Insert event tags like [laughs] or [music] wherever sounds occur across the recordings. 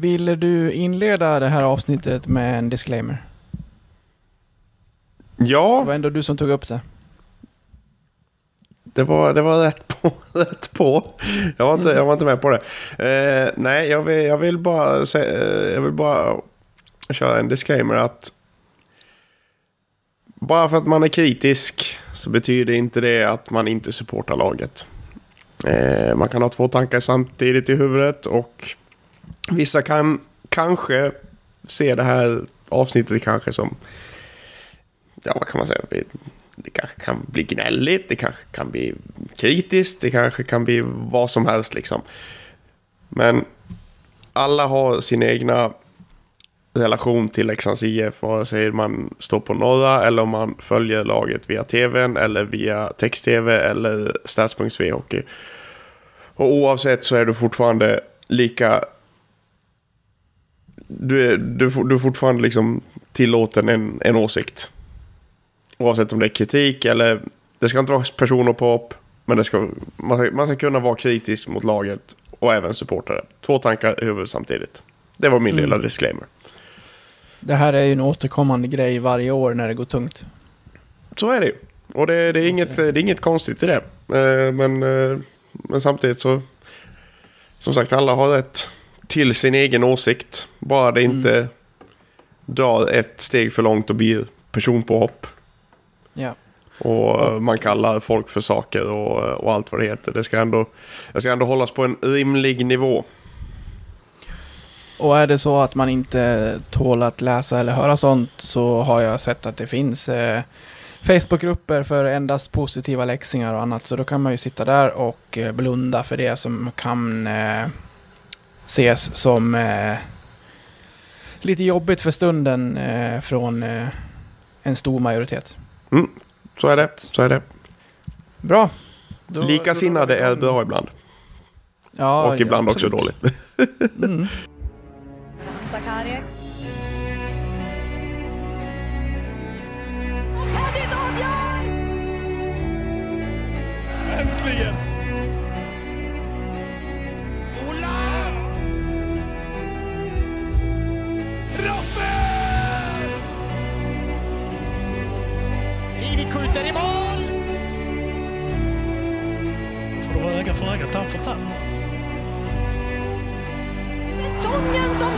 Ville du inleda det här avsnittet med en disclaimer? Ja. Det var ändå du som tog upp det. Det var, det var rätt, på, [laughs] rätt på. Jag var inte, jag var inte med på det. Eh, nej, jag vill, jag vill bara säga, eh, jag vill bara köra en disclaimer att bara för att man är kritisk så betyder inte det att man inte supportar laget. Eh, man kan ha två tankar samtidigt i huvudet och vissa kan kanske se det här avsnittet kanske som, ja vad kan man säga, det kanske kan bli gnälligt, det kanske kan bli kritiskt, det kanske kan bli vad som helst liksom. Men alla har sin egna relation till Leksands IF, vare sig man står på norra eller om man följer laget via tvn eller via text-tv eller stats.v hockey. Och oavsett så är du fortfarande lika... Du är, du, du är fortfarande liksom tillåten en, en åsikt. Oavsett om det är kritik eller... Det ska inte vara person och pop. Men det ska, man, ska, man ska kunna vara kritisk mot laget och även supportare. Två tankar i huvudet samtidigt. Det var min mm. lilla disclaimer. Det här är ju en återkommande grej varje år när det går tungt. Så är det ju. Och det, det, är, inget, det är inget konstigt i det. Eh, men, eh, men samtidigt så... Som sagt, alla har rätt till sin egen åsikt. Bara det inte mm. drar ett steg för långt och blir personpåhopp. Ja. Och man kallar folk för saker och, och allt vad det heter. Det ska, ändå, det ska ändå hållas på en rimlig nivå. Och är det så att man inte tål att läsa eller höra sånt så har jag sett att det finns eh, Facebookgrupper för endast positiva läxingar och annat. Så då kan man ju sitta där och eh, blunda för det som kan eh, ses som eh, lite jobbigt för stunden eh, från eh, en stor majoritet. Mm, så är det. Så är det. Bra. Då, Likasinnade är bra ibland. Ja, och ibland ja, också dåligt. mm. [laughs] skjuter i mål! Får vara öga för öga, tand för tand. Säsongen som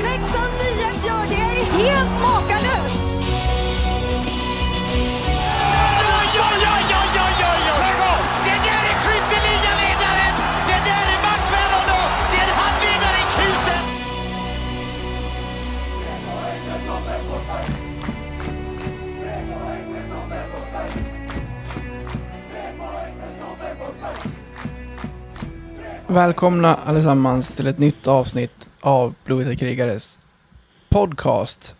Välkomna allesammans till ett nytt avsnitt av Blåvita krigares podcast.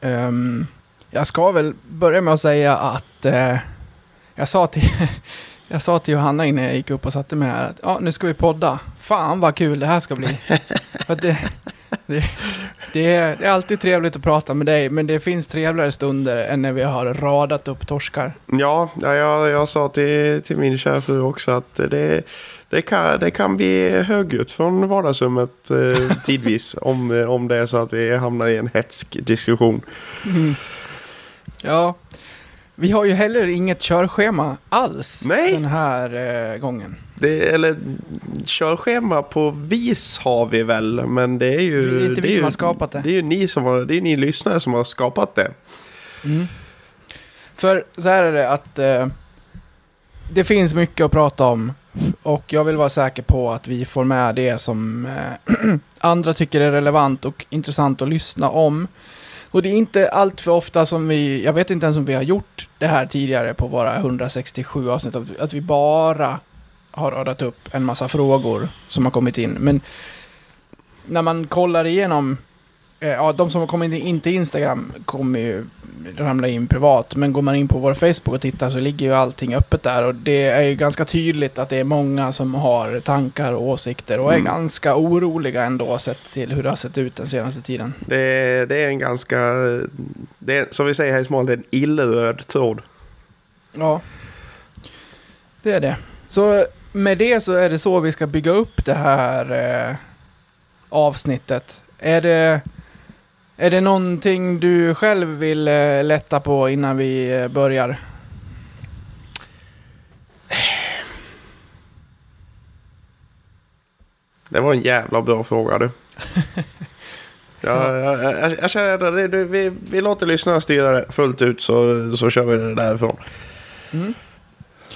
Um, jag ska väl börja med att säga att uh, jag, sa till, [laughs] jag sa till Johanna innan jag gick upp och satte mig här att ja, nu ska vi podda. Fan vad kul det här ska bli. [laughs] Det, det, det, är, det är alltid trevligt att prata med dig, men det finns trevligare stunder än när vi har radat upp torskar. Ja, jag, jag sa till, till min kära fru också att det det kan, det kan bli högljutt från vardagsrummet eh, tidvis [laughs] om, om det är så att vi hamnar i en hetsk diskussion. Mm. Ja, vi har ju heller inget körschema alls Nej. den här eh, gången. Det, eller körschema på vis har vi väl, men det är ju... Det är inte vi som ju, har skapat det. Det är ju ni, som har, det är ni lyssnare som har skapat det. Mm. För så här är det att eh, det finns mycket att prata om och jag vill vara säker på att vi får med det som eh, [clears throat] andra tycker är relevant och intressant att lyssna om. Och det är inte allt för ofta som vi, jag vet inte ens om vi har gjort det här tidigare på våra 167 avsnitt, att vi bara har radat upp en massa frågor som har kommit in. Men när man kollar igenom ja, de som kommit in till Instagram kommer ju ramla in privat. Men går man in på vår Facebook och tittar så ligger ju allting öppet där. Och det är ju ganska tydligt att det är många som har tankar och åsikter och är mm. ganska oroliga ändå sett till hur det har sett ut den senaste tiden. Det, det är en ganska, det är, som vi säger här i Småland, en illröd tråd. Ja, det är det. Så med det så är det så vi ska bygga upp det här eh, avsnittet. Är det, är det någonting du själv vill eh, lätta på innan vi eh, börjar? Det var en jävla bra fråga du. [laughs] Ja, jag, jag, jag känner att det, det, vi, vi låter lyssnarna styra det fullt ut så, så kör vi det därifrån. Mm.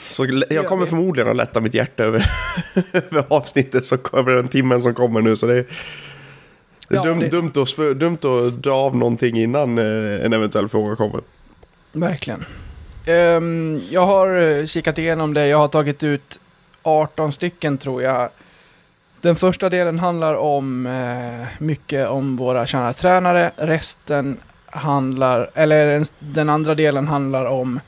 Så jag kommer förmodligen att lätta mitt hjärta över, [laughs] över avsnittet som kommer, den timmen som kommer nu. Så det, det är Ja, dum, det dumt, att, dumt att dra av någonting innan eh, en eventuell fråga kommer. Verkligen. Ehm, jag har eh, kikat igenom det. Jag har tagit ut 18 stycken tror jag. Den första delen handlar om eh, mycket om våra kära tränare. Resten handlar, eller den, andra delen handlar om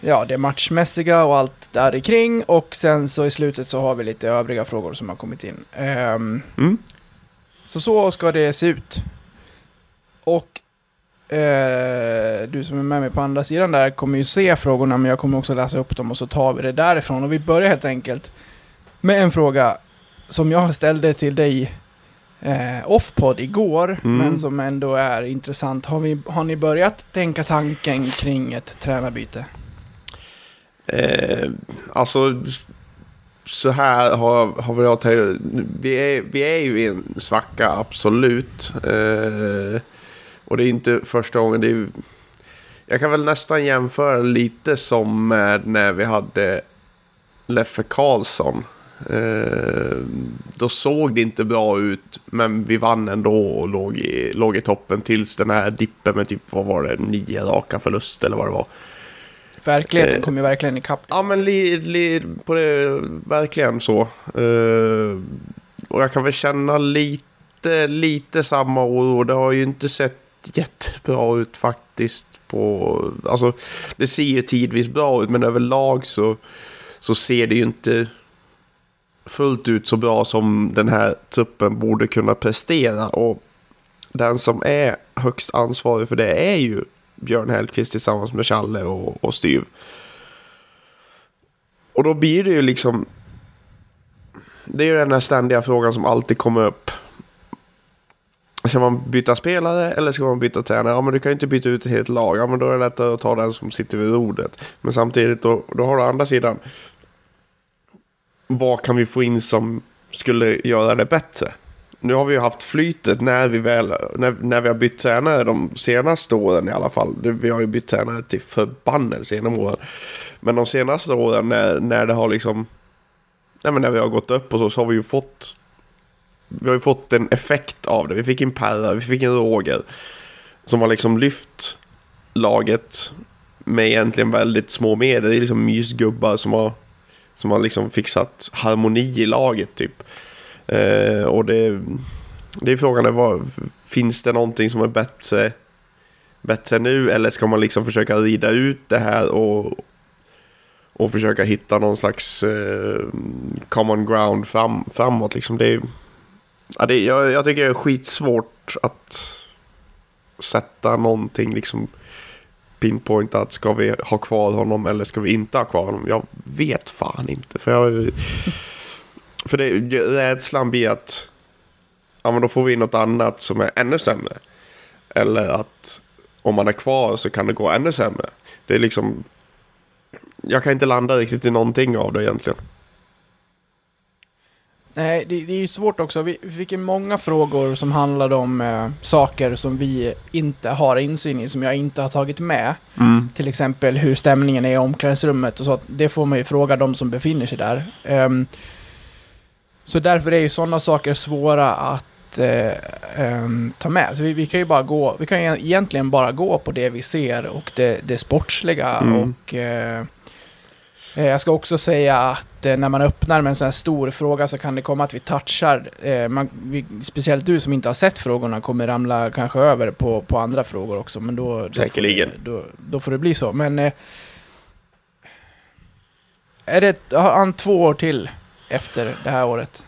ja, det matchmässiga och allt där kring. Och sen så i slutet så har vi lite övriga frågor som har kommit in. Ehm, Mm. Så så ska det se ut. Och eh, du som är med mig på andra sidan där kommer ju se frågorna men jag kommer också läsa upp dem och så tar vi det därifrån. Och vi börjar helt enkelt med en fråga som jag ställde till dig eh, offpod igår Mm. men som ändå är intressant. Har, vi, har ni börjat tänka tanken kring ett tränarbyte? Eh, alltså, så här har, har jag tänkt. Vi är, vi är ju i en svacka, absolut. Eh, och det är inte första gången. Det är, jag kan väl nästan jämföra lite som med när vi hade Leffe Karlsson. Eh, då såg det inte bra ut, men vi vann ändå och låg i, låg i toppen tills den här dippen med typ, vad var det, nio raka förluster eller vad det var. Verkligheten Eh, kommer ju verkligen ikapp. Ja men li, li, på det, verkligen så. Eh, och jag kan väl känna lite, lite samma oro. Det har ju inte sett jättebra ut faktiskt. På, alltså, det ser ju tidvis bra ut men överlag så, så ser det ju inte fullt ut så bra som den här truppen borde kunna prestera. Och den som är högst ansvarig för det är ju Björn Hellkvist tillsammans med Challe och, och Styv. Och då blir det ju liksom... Det är ju den här ständiga frågan som alltid kommer upp. Ska man byta spelare eller ska man byta tränare? Ja men du kan ju inte byta ut ett helt lag. Ja men då är det lättare att ta den som sitter vid rodret. Men samtidigt då, då har du andra sidan. Vad kan vi få in som skulle göra det bättre? Nu har vi ju haft flytet när vi väl, när, när vi har bytt tränare de senaste åren i alla fall. Vi har ju bytt tränare till förbannelse genom åren. Men de senaste åren när, när det har liksom... Nej men när vi har gått upp och så, så har vi ju fått... Vi har ju fått en effekt av det. Vi fick en Perra, vi fick en Roger. Som har liksom lyft laget med egentligen väldigt små medel. Det är liksom mysgubbar som har, som har liksom fixat harmoni i laget typ. Eh, och det, det är frågan är vad, finns det någonting som är bättre, bättre nu eller ska man liksom försöka rida ut det här och, och försöka hitta någon slags eh, common ground fram, framåt liksom. Det ja, det, jag, jag tycker det är skitsvårt att sätta någonting liksom pinpointa att ska vi ha kvar honom eller ska vi inte ha kvar honom? Jag vet fan inte. För, jag, för det, rädslan blir att ja, men då får vi in något annat som är ännu sämre. Eller att om man är kvar så kan det gå ännu sämre. Det är liksom... Jag kan inte landa riktigt i någonting av det egentligen. Nej, det, det är ju svårt också. Vi, vi fick ju många frågor som handlade om eh, saker som vi inte har insyn i, som jag inte har tagit med. Till exempel hur stämningen är i omklädningsrummet och så. Det får man ju fråga de som befinner sig där. Ehm, så därför är ju sådana saker svåra att eh, ehm, ta med. Så vi, vi kan ju bara gå, vi kan egentligen bara gå på det vi ser och det, det sportsliga. Mm. Och eh, eh, jag ska också säga att eh, när man öppnar med en sån här stor fråga så kan det komma att vi touchar, eh, man, vi, speciellt du som inte har sett frågorna kommer ramla kanske över på, på andra frågor också. Men då, då Säkerligen. Får det, då, då får det bli så. Men eh, är det, har han två år till efter det här året?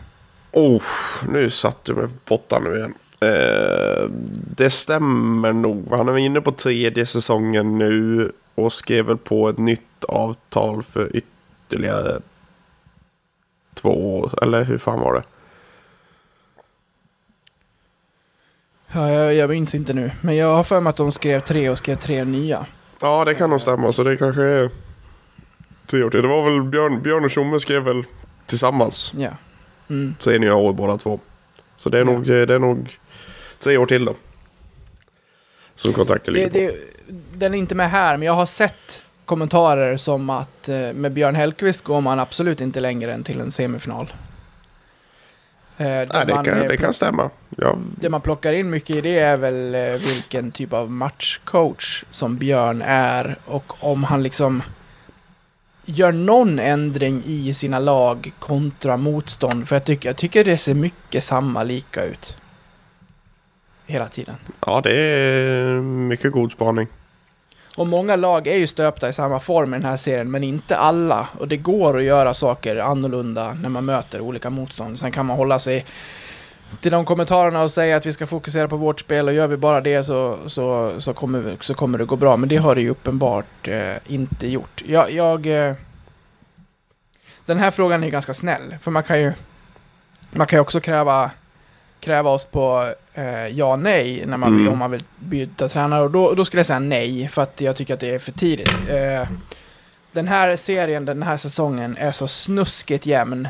Oh, nu satt du mig på pottan nu igen. Eh, det stämmer nog. Han är inne på tredje säsongen nu och skrev väl på ett nytt avtal för ytterligare två år. Eller hur fan var det? Ja, jag, jag minns inte nu. Men jag har för mig att de skrev tre och skrev tre nya. Ja, det kan nog stämma. Så det kanske är tre år till. Det var väl Björn, Björn och Tjomme skrev väl tillsammans. Ja. Mm. Nya år båda två. Så det är, Ja. nog, det är nog tre år till då. Som kontraktet ligger Det, på. det, den är inte med här, men jag har sett kommentarer som att eh, med Björn Hellkvist går man absolut inte längre än till en semifinal. Eh, Nej, det kan, eh, det kan stämma. Ja, Det man plockar in mycket i det är väl eh, vilken typ av matchcoach som Björn är och om han liksom gör någon ändring i sina lag kontra motstånd. För jag tycker, jag tycker det ser mycket samma lika ut. Hela tiden. ja, det är mycket god spaning. Och många lag är ju stöpta i samma form i den här serien, men inte alla. Och det går att göra saker annorlunda när man möter olika motstånd. Sen kan man hålla sig till de kommentarerna och säga att vi ska fokusera på vårt spel och gör vi bara det så, så, så, kommer, vi, så kommer det gå bra. Men det har det ju uppenbart eh, inte gjort. Jag... jag eh, den här frågan är ganska snäll, för man kan ju, man kan ju också kräva, kräva oss på eh, ja nej när man Mm. om man vill byta tränare. Och då, då skulle jag säga nej, för att jag tycker att det är för tidigt. Eh, den här serien, den här säsongen är så snuskigt jämn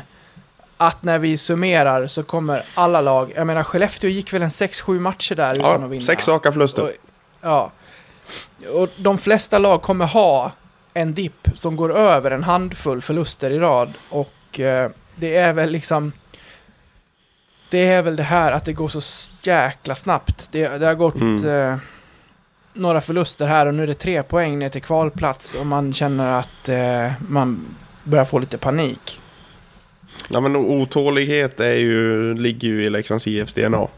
att när vi summerar så kommer alla lag, jag menar Skellefteå gick väl en 6-7 matcher där utan att vinna. sex raka förluster. Och, ja. Och de flesta lag kommer ha en dipp som går över en handfull förluster i rad. Och eh, det är väl liksom... Det är väl det här att det går så jäkla snabbt. Det, det har gått Mm. eh, några förluster här och nu är det tre poäng ner till kvalplats och man känner att eh, man börjar få lite panik. Ja, men otålighet är ju, ligger ju i Leksands IFs DNA.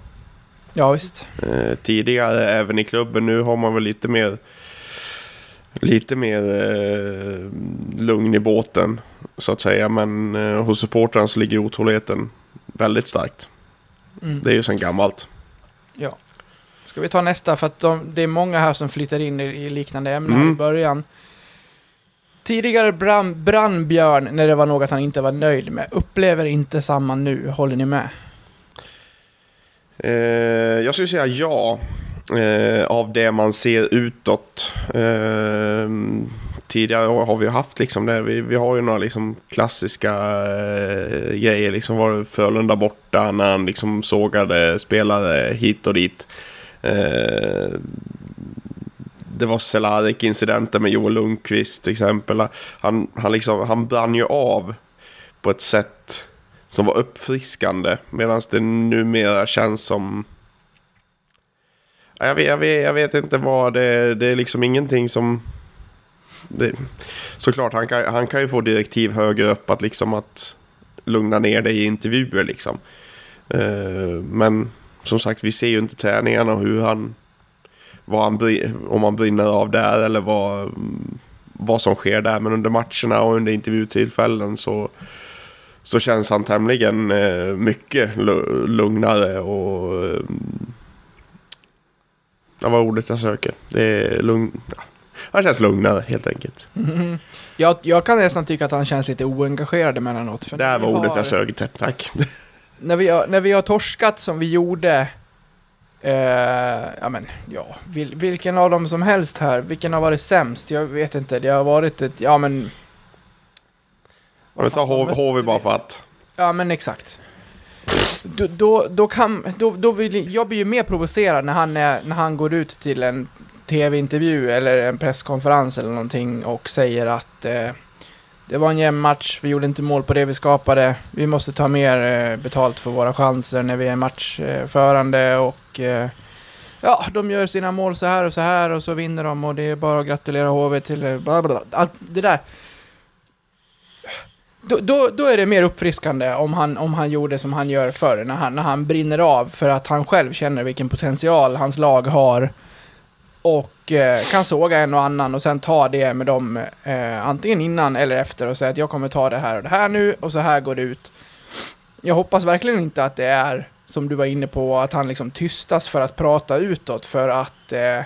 Ja, visst. Eh, tidigare även i klubben. Nu har man väl lite mer lite mer eh, lugn i båten så att säga. Men eh, hos supportrarna så ligger otåligheten väldigt starkt. Mm. Det är ju sedan gammalt. Ja. Ska vi ta nästa? För att de, det är många här som flyttar in i, i liknande ämnen Mm. i början. Tidigare brann, brann Björn när det var något han inte var nöjd med. Upplever inte samma nu. Håller ni med? Eh, jag skulle säga ja. Eh, av det man ser utåt. Eh, tidigare år har vi haft liksom det. Vi, vi har ju några liksom klassiska eh, grejer. Liksom var det Frölunda borta när han liksom sågade spelare hit och dit. Eh, det var Cehlarik-incidenten med Joel Lundqvist till exempel. Han, han, liksom, han brann ju av på ett sätt som var uppfriskande. Medan det numera känns som... Jag vet, jag vet, jag vet inte vad det Det är liksom ingenting som... Det, såklart, han kan, han kan ju få direktiv högre upp att liksom att lugna ner dig i intervjuer liksom. Eh, men som sagt, vi ser ju inte träningarna och hur han... Han om han brinner av där eller vad, vad som sker där. Men under matcherna och under intervjutillfällen så så känns han tämligen eh, mycket lu- lugnare och... Eh, ja, vad ordet jag söker? Det är lugn... Ja. Han känns lugnare helt enkelt. Mhm. Jag, jag kan nästan tycka att han känns lite oengagerad emellanåt. För Det här var ordet har- jag sökte, tack. när vi, har, när vi har torskat som vi gjorde, eh, ja men, ja, vil, vilken av dem som helst här, vilken har varit sämst? Jag vet inte, det har varit ett, ja men... Om vi tar HV bara för att. Ja men exakt. Då, då, då kan, då, då vill, jag blir ju mer provocerad när han, är, när han går ut till en tv-intervju eller en presskonferens eller någonting och säger att eh, det var en jämn match, vi gjorde inte mål på det vi skapade, vi måste ta mer eh, betalt för våra chanser när vi är matchförande och eh, ja, de gör sina mål så här och så här och så vinner de och det är bara att gratulera HV till eh, bla bla. Allt det där. Då, då, då är det mer uppfriskande om han, om han gjorde som han gör förr, när han, när han brinner av för att han själv känner vilken potential hans lag har och eh, kan såga en och annan och sen ta det med dem eh, antingen innan eller efter och säga att jag kommer ta det här och det här nu och så här går det ut. Jag hoppas verkligen inte att det är som du var inne på, att han liksom tystas för att prata utåt för att eh,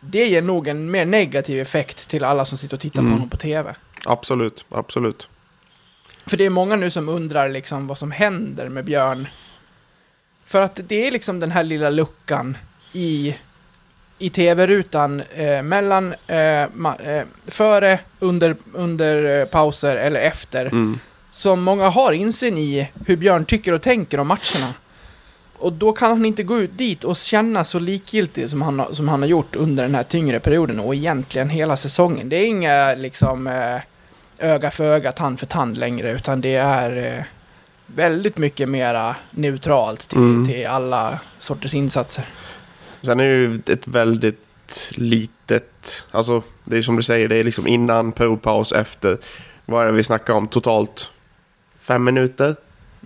det ger nog en mer negativ effekt till alla som sitter och tittar Mm. på honom på TV. Absolut, absolut. För det är många nu som undrar liksom vad som händer med Björn. För att det är liksom den här lilla luckan i, i tv-rutan eh, mellan eh, ma- eh, före, under, under eh, pauser eller efter. Mm. Som många har insyn i hur Björn tycker och tänker om matcherna. Och då kan han inte gå ut dit och känna så likgiltig som han, som han har gjort under den här tyngre perioden och egentligen hela säsongen. Det är inga liksom eh, öga för öga, tand för tand längre, utan det är eh, väldigt mycket mera neutralt till, Mm. till alla sorters insatser. Sen är det ju ett väldigt litet, alltså det är som du säger, det är liksom innan, periodpaus, efter. Vad är det vi snackar om? Totalt fem minuter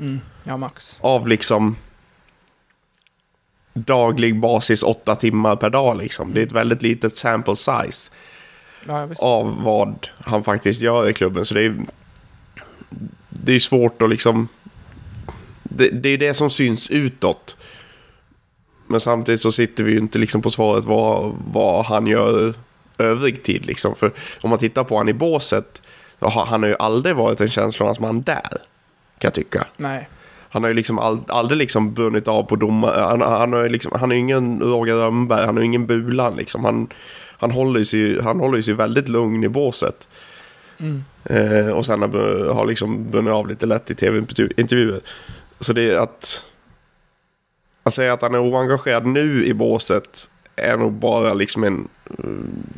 Mm, ja, max. av liksom daglig basis åtta timmar per dag liksom. Det är ett väldigt litet sample size Ja, av vad han faktiskt gör i klubben. Så det är det är svårt att liksom... Det, det är det som syns utåt. Men samtidigt så sitter vi ju inte liksom på svaret vad, vad han gör övrig tid liksom. För om man tittar på han i båset, så har, han har ju aldrig varit en känslornas man där. Kan jag tycka. Nej. Han har ju liksom all, aldrig liksom brunnit av på domar. Han, han, har liksom, han är ju ingen Roger Rönnberg, han är ju ingen Bulan liksom. Han, han, håller sig, han håller sig väldigt lugn i båset. Mm. Eh, och sen har, har liksom brunnit av lite lätt i tv-intervjuer. Så det är att... Att säga att han är oengagerad nu i båset är nog bara liksom en eh,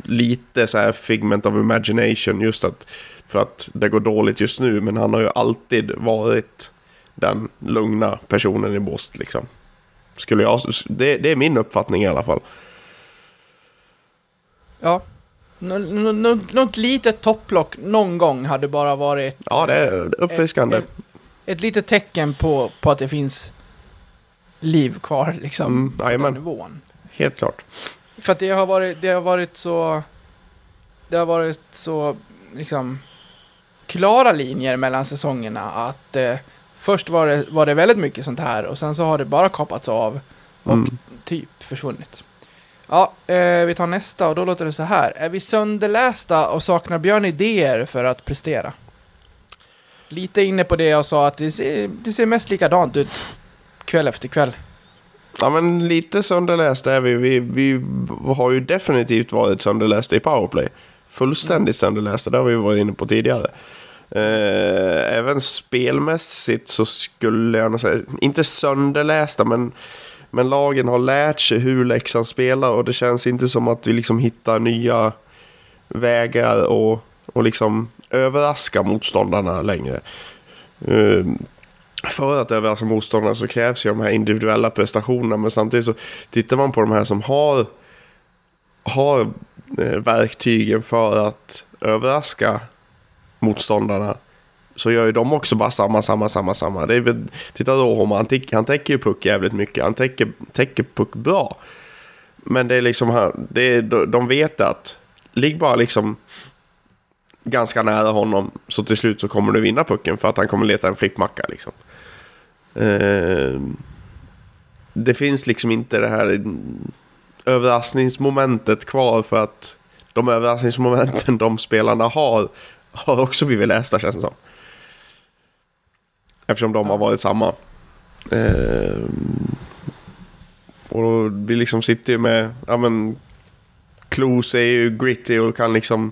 lite så här figment of imagination. Just att för att det går dåligt just nu. Men han har ju alltid varit den lugna personen i båset liksom. Skulle jag, det, det är min uppfattning i alla fall. Ja. Nå- nå- nå- Något litet topplock någon gång hade bara varit Ja, det är uppfriskande. ett, ett litet tecken på, på att det finns liv kvar liksom. Mm, på den nivån. Helt klart. För att det har varit, det har varit så... Det har varit så, liksom... Klara linjer mellan säsongerna att eh, först var det, var det väldigt mycket sånt här och sen så har det bara kapats av och Mm. typ försvunnit. Ja, eh, vi tar nästa och då låter det så här. Är vi sönderlästa och saknar Björn idéer för att prestera? Lite inne på det jag sa att det ser, det ser mest likadant ut kväll efter kväll. Ja, men lite sönderlästa är vi. vi. Vi har ju definitivt varit sönderlästa i powerplay. Fullständigt sönderlästa, det har vi varit inne på tidigare. Eh, även spelmässigt så skulle jag nog säga, inte sönderlästa, men, men lagen har lärt sig hur Leksand spelar och det känns inte som att vi liksom hittar nya vägar och, och liksom överraska motståndarna längre. Eh, för att överraska motståndarna så krävs ju de här individuella prestationerna. Men samtidigt så tittar man på de här som har, har eh, verktygen för att överraska motståndarna. Så gör ju de också bara samma, samma, samma, samma. Det är, väl- titta Rohoma, han, täcker, han täcker ju puck jävligt mycket. Han täcker, täcker puck bra. Men det är liksom, det är, de- vet att ligg bara liksom ganska nära honom så till slut så kommer du vinna pucken för att han kommer leta en flippmacka liksom. Eh, det finns liksom inte det här överraskningsmomentet kvar för att de överraskningsmomenten de spelarna har har också blivit lästa känns det som. Eftersom de har varit samma. Eh, och vi liksom sitter ju med, ja men Klos är ju gritty och kan liksom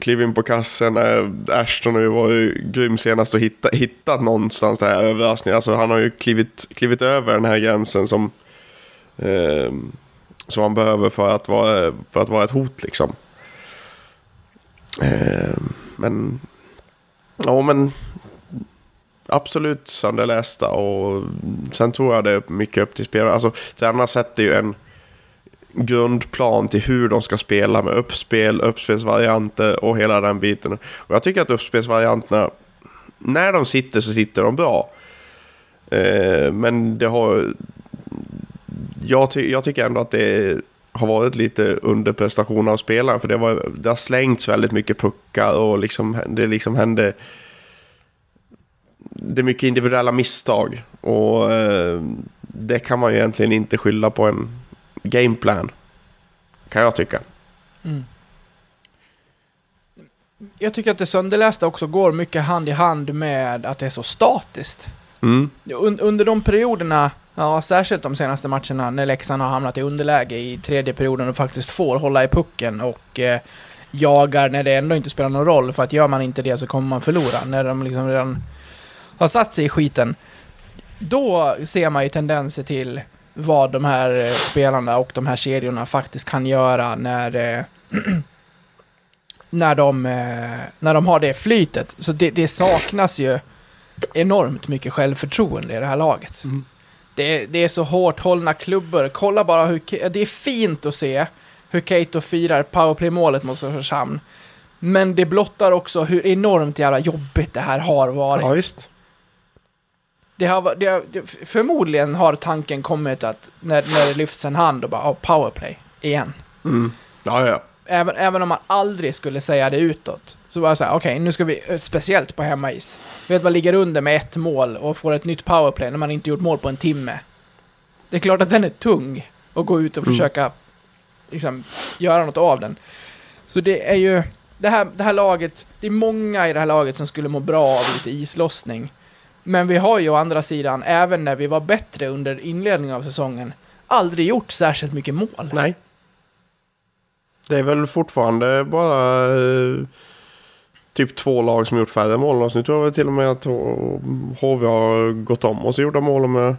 Kliv in på kassen. Eh, Ashton har ju varit grym senast och hitta, hittat någonstans det här överraskningen. Alltså han har ju klivit, klivit över den här gränsen som, eh, som han behöver för att vara, för att vara ett hot liksom. Eh, men, ja men absolut sönderlästa och sen tror jag det är mycket upp till spelarna. Alltså tränarna sätter ju en grundplan till hur de ska spela med uppspel, uppspelsvarianter och hela den biten. Och jag tycker att uppspelsvarianterna, när de sitter så sitter de bra. Eh, men det har... Jag, ty jag tycker ändå att det har varit lite underprestation av spelarna. För det, var, det har slängts väldigt mycket puckar och liksom, det liksom hände... Det är mycket individuella misstag. Och eh, det kan man ju egentligen inte skylla på en gameplan. Kan jag tycka. Jag tycker att det sönderlästa också går mycket hand i hand med att det är så statiskt. Mm. Un under de perioderna Ja, särskilt de senaste matcherna när Leksand har hamnat i underläge i tredje perioden och faktiskt får hålla i pucken och eh, jagar när det ändå inte spelar någon roll för att gör man inte det så kommer man förlora. När de liksom redan har satt sig i skiten. Då ser man ju tendenser till vad de här eh, spelarna och de här kedjorna faktiskt kan göra när eh, [clears throat] när de, eh, när de har det flytet. Så det, det saknas ju enormt mycket självförtroende i det här laget. Mm. Det, det är så hårt hållna klubbor. Kolla bara hur... Det är fint att se hur Keito firar powerplay-målet mot Oskarshamn. Men det blottar också hur enormt jävla jobbigt det här har varit. Ja. Det har, det har, förmodligen har tanken kommit att när, när det lyfts en hand och bara oh, powerplay igen. Mm. Ja, ja. Även, även om man aldrig skulle säga det utåt. Så bara säga, okej, nu ska vi, eh, speciellt på hemmais. Vet man ligger under med ett mål och får ett nytt powerplay när man inte gjort mål på en timme. Det är klart att den är tung att gå ut och Mm. försöka liksom, göra något av den. Så det är ju, det här, det här laget, det är många i det här laget som skulle må bra av lite islossning. Men vi har ju å andra sidan, även när vi var bättre under inledningen av säsongen, aldrig gjort särskilt mycket mål. Nej. Det är väl fortfarande bara eh, typ två lag som gjort färre mål än oss. Nu tror jag väl till och med att HV har gått om oss och gjorda mål med...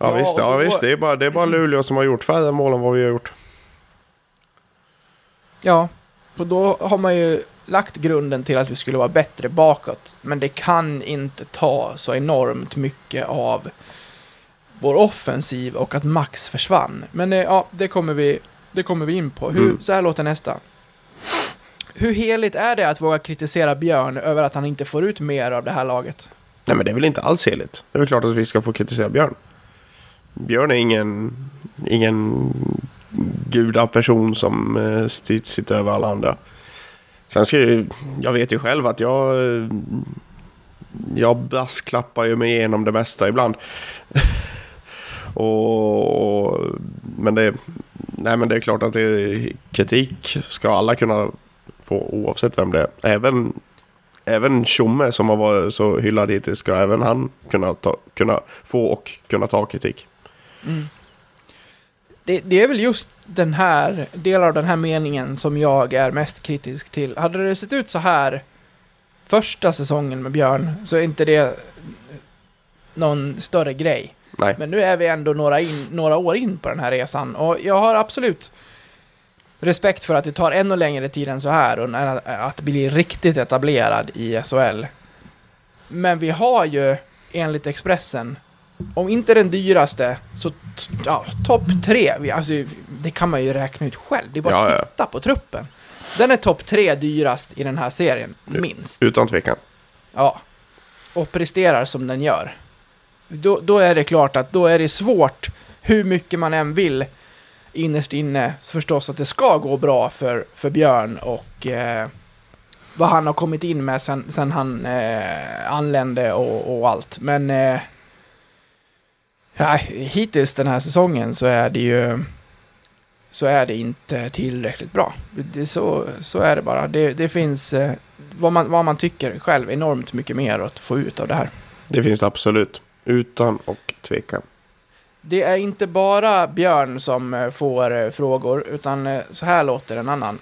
Ja, Ja, visst, ja visst, det är, bara, det är bara Luleå som har gjort färre mål än vad vi har gjort. Ja, och då har man ju lagt grunden till att vi skulle vara bättre bakåt. Men det kan inte ta så enormt mycket av vår offensiv och att Max försvann. Men eh, ja, det kommer vi, det kommer vi in på. Hur, Mm. Så här låter nästa. Hur heligt är det att våga kritisera Björn över att han inte får ut mer av det här laget? Nej men det är väl inte alls heligt. Det är väl klart att vi ska få kritisera Björn. Björn är ingen, ingen gudaperson som eh, sit- sitter över alla andra. Sen ska ju, jag vet ju själv att jag, jag brasklappar ju mig igenom det mesta ibland. och, [laughs] och, men, det, nej, men det är klart att det kritik ska alla kunna få oavsett vem det är. Även även Tjomme som har varit så hyllad hittills ska även han kunna, ta, kunna få och kunna ta kritik. Mm. Det, det är väl just den här, delar av den här meningen som jag är mest kritisk till. Hade det sett ut så här första säsongen med Björn så är inte det någon större grej. Nej, Men nu är vi ändå några, in, några år in på den här resan och jag har absolut respekt för att det tar ännu längre tid än så här och att bli riktigt etablerad i SHL. Men vi har ju enligt Expressen, om inte den dyraste, så ja, topp tre. Alltså, det kan man ju räkna ut själv. Det är bara Ja, att ja. titta på truppen. Den är topp tre dyrast i den här serien, Ja. minst. utan tvekan. Ja. Och presterar som den gör. Då, då är det klart att då är det svårt, hur mycket man än vill, innerst inne förstås att det ska gå bra för, för Björn och eh, vad han har kommit in med sen, sen han eh, anlände och, och allt. Men eh, ja, hittills den här säsongen så är det ju så är det inte tillräckligt bra. Det, så, så är det bara. Det, det finns, eh, vad, man, vad man tycker själv, enormt mycket mer att få ut av det här. Det finns det absolut. Utan och tvekan. Det är inte bara Björn som eh, får eh, frågor, utan så här låter en annan.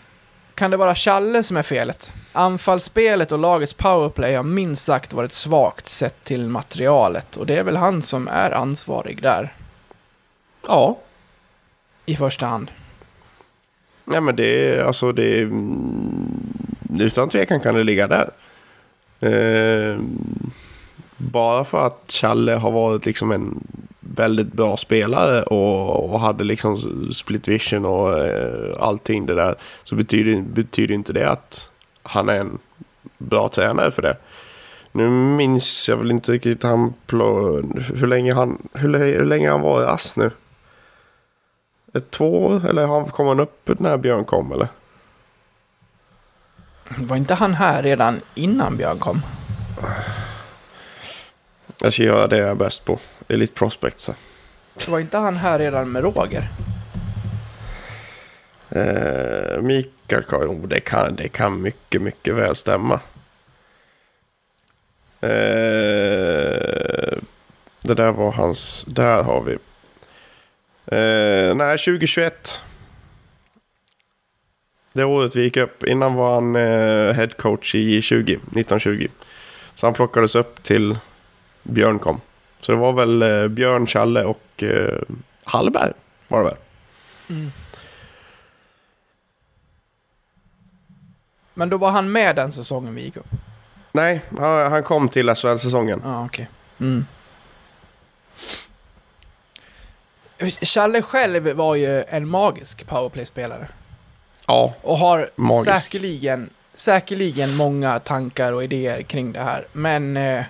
Kan det vara Challe som är felet? Anfallsspelet och lagets powerplay har minst sagt varit svagt sett till materialet och det är väl han som är ansvarig där Ja. i första hand. Nej men det är alltså det är, mm, Utan tvekan kan det ligga där. Eh, bara för att Challe har varit liksom en väldigt bra spelare och, och hade liksom split vision och eh, allting det där. Så betyder, betyder inte det att han är en bra tränare för det. Nu minns jag väl inte riktigt han, pl- hur länge han, hur, hur länge han var i ASS nu. Ett två år? Eller han- kom han upp när Björn kom eller? Var inte han här redan innan Björn kom? Jag ska göra det jag är bäst på. Elite Prospects. Var inte han här redan med Roger? Eh, Mikael Karl, oh, det kan, det kan mycket, mycket väl stämma. Eh, Det där var hans... Där har vi. Eh, nej, 2021. Det året vi gick upp. Innan var han eh, head coach i 20, 1920. Så han plockades upp till Björn kom. Så det var väl eh, Björn, Challe och eh, Hallberg var det väl. Men då var han med den säsongen vi gick upp? Nej, han, kom till SHL-säsongen. Ja, okej. Mm. Challe själv var ju en magisk powerplay-spelare. Ja, Och har Magisk. säkerligen, säkerligen många tankar och idéer kring det här. Men eh,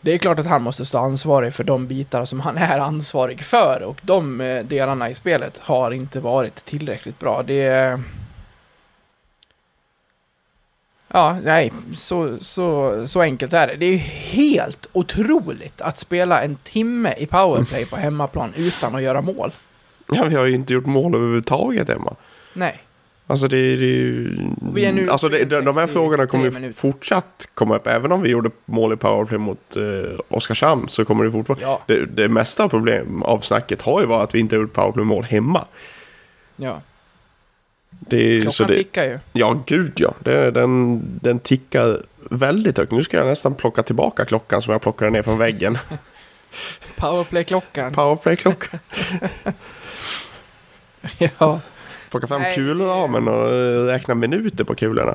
det är klart att han måste stå ansvarig för de bitar som han är ansvarig för. Och de eh, delarna i spelet har inte varit tillräckligt bra. Det. Ja, nej, så, så, så enkelt är det. Det är helt otroligt att spela en timme i powerplay på hemmaplan utan att göra mål. ja, vi har ju inte gjort mål överhuvudtaget Emma. Nej. Alltså det, det är nu alltså det, de, de här 63 frågorna kommer ju fortsatt komma upp. Även om vi gjorde mål i powerplay mot eh, Oskarshamn så kommer det fortfarande... Ja, Det, det mesta av problem av snacket har ju varit att vi inte har gjort powerplay-mål hemma. ja. Det, Klockan så det, tickar ju. Ja, gud ja. Det, den, den tickar väldigt högt. Nu ska jag nästan plocka tillbaka klockan som jag plockade ner från väggen. [laughs] Powerplay-klockan. Powerplay-klocka. [laughs] ja. Plocka fram Nej. kulramen och eh, räkna minuter på kulorna.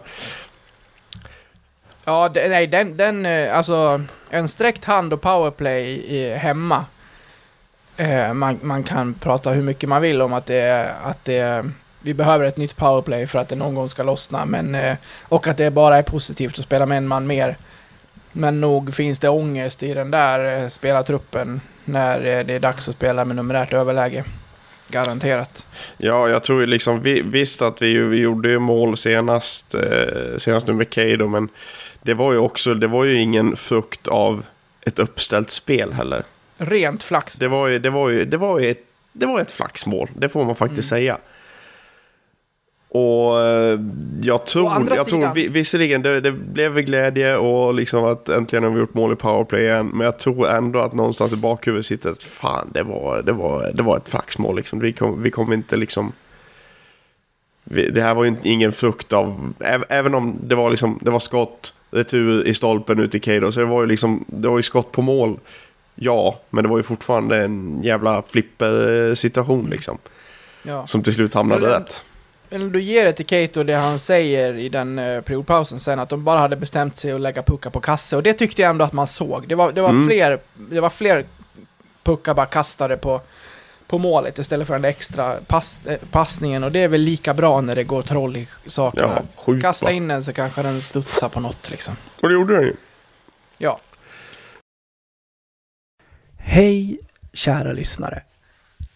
Ja, det, nej, den, den, eh, alltså en sträckt hand och powerplay i, hemma. Eh, man, man kan prata hur mycket man vill om att det, att det, vi behöver ett nytt powerplay för att det någon gång ska lossna, men, eh, och att det bara är positivt att spela med en man mer. Men nog finns det ångest i den där eh, spelartruppen när eh, det är dags att spela med numerärt överläge. Garanterat. Ja, jag tror ju liksom, vi, visst att vi, vi gjorde ju mål senast, eh, senast nu med Keido, men det var ju också, det var ju ingen frukt av ett uppställt spel heller. Rent flax. Det var ju, det var ju, det var ju ett, det var ett flaxmål, det får man faktiskt säga. Och eh, jag tror, jag tror vi- visserligen det, det blev glädje och liksom att äntligen har vi gjort mål i powerplay igen. Men jag tror ändå att någonstans i bakhuvudet sitter att fan det var, det var, det var ett flaxmål liksom. Vi kom, vi kom inte liksom... Vi, det här var ju ingen frukt av, äv- även om det var liksom, det var skott, retur i stolpen ut i Keido. Så det var ju liksom, det var ju skott på mål. Ja, men det var ju fortfarande en jävla flipper-situation liksom. Ja. Som till slut hamnade rätt. Eller du ger det till Kato det han säger i den eh, periodpausen sen att de bara hade bestämt sig att lägga puckar på kasse och det tyckte jag ändå att man såg. Det var, det var, Mm. fler, det var fler puckar bara kastade på, på målet istället för den där extra pass, eh, passningen och det är väl lika bra när det går troll i sakerna. Ja, Kasta in den så kanske den studsar på något liksom. Och det gjorde den ju. Ja. Hej kära lyssnare.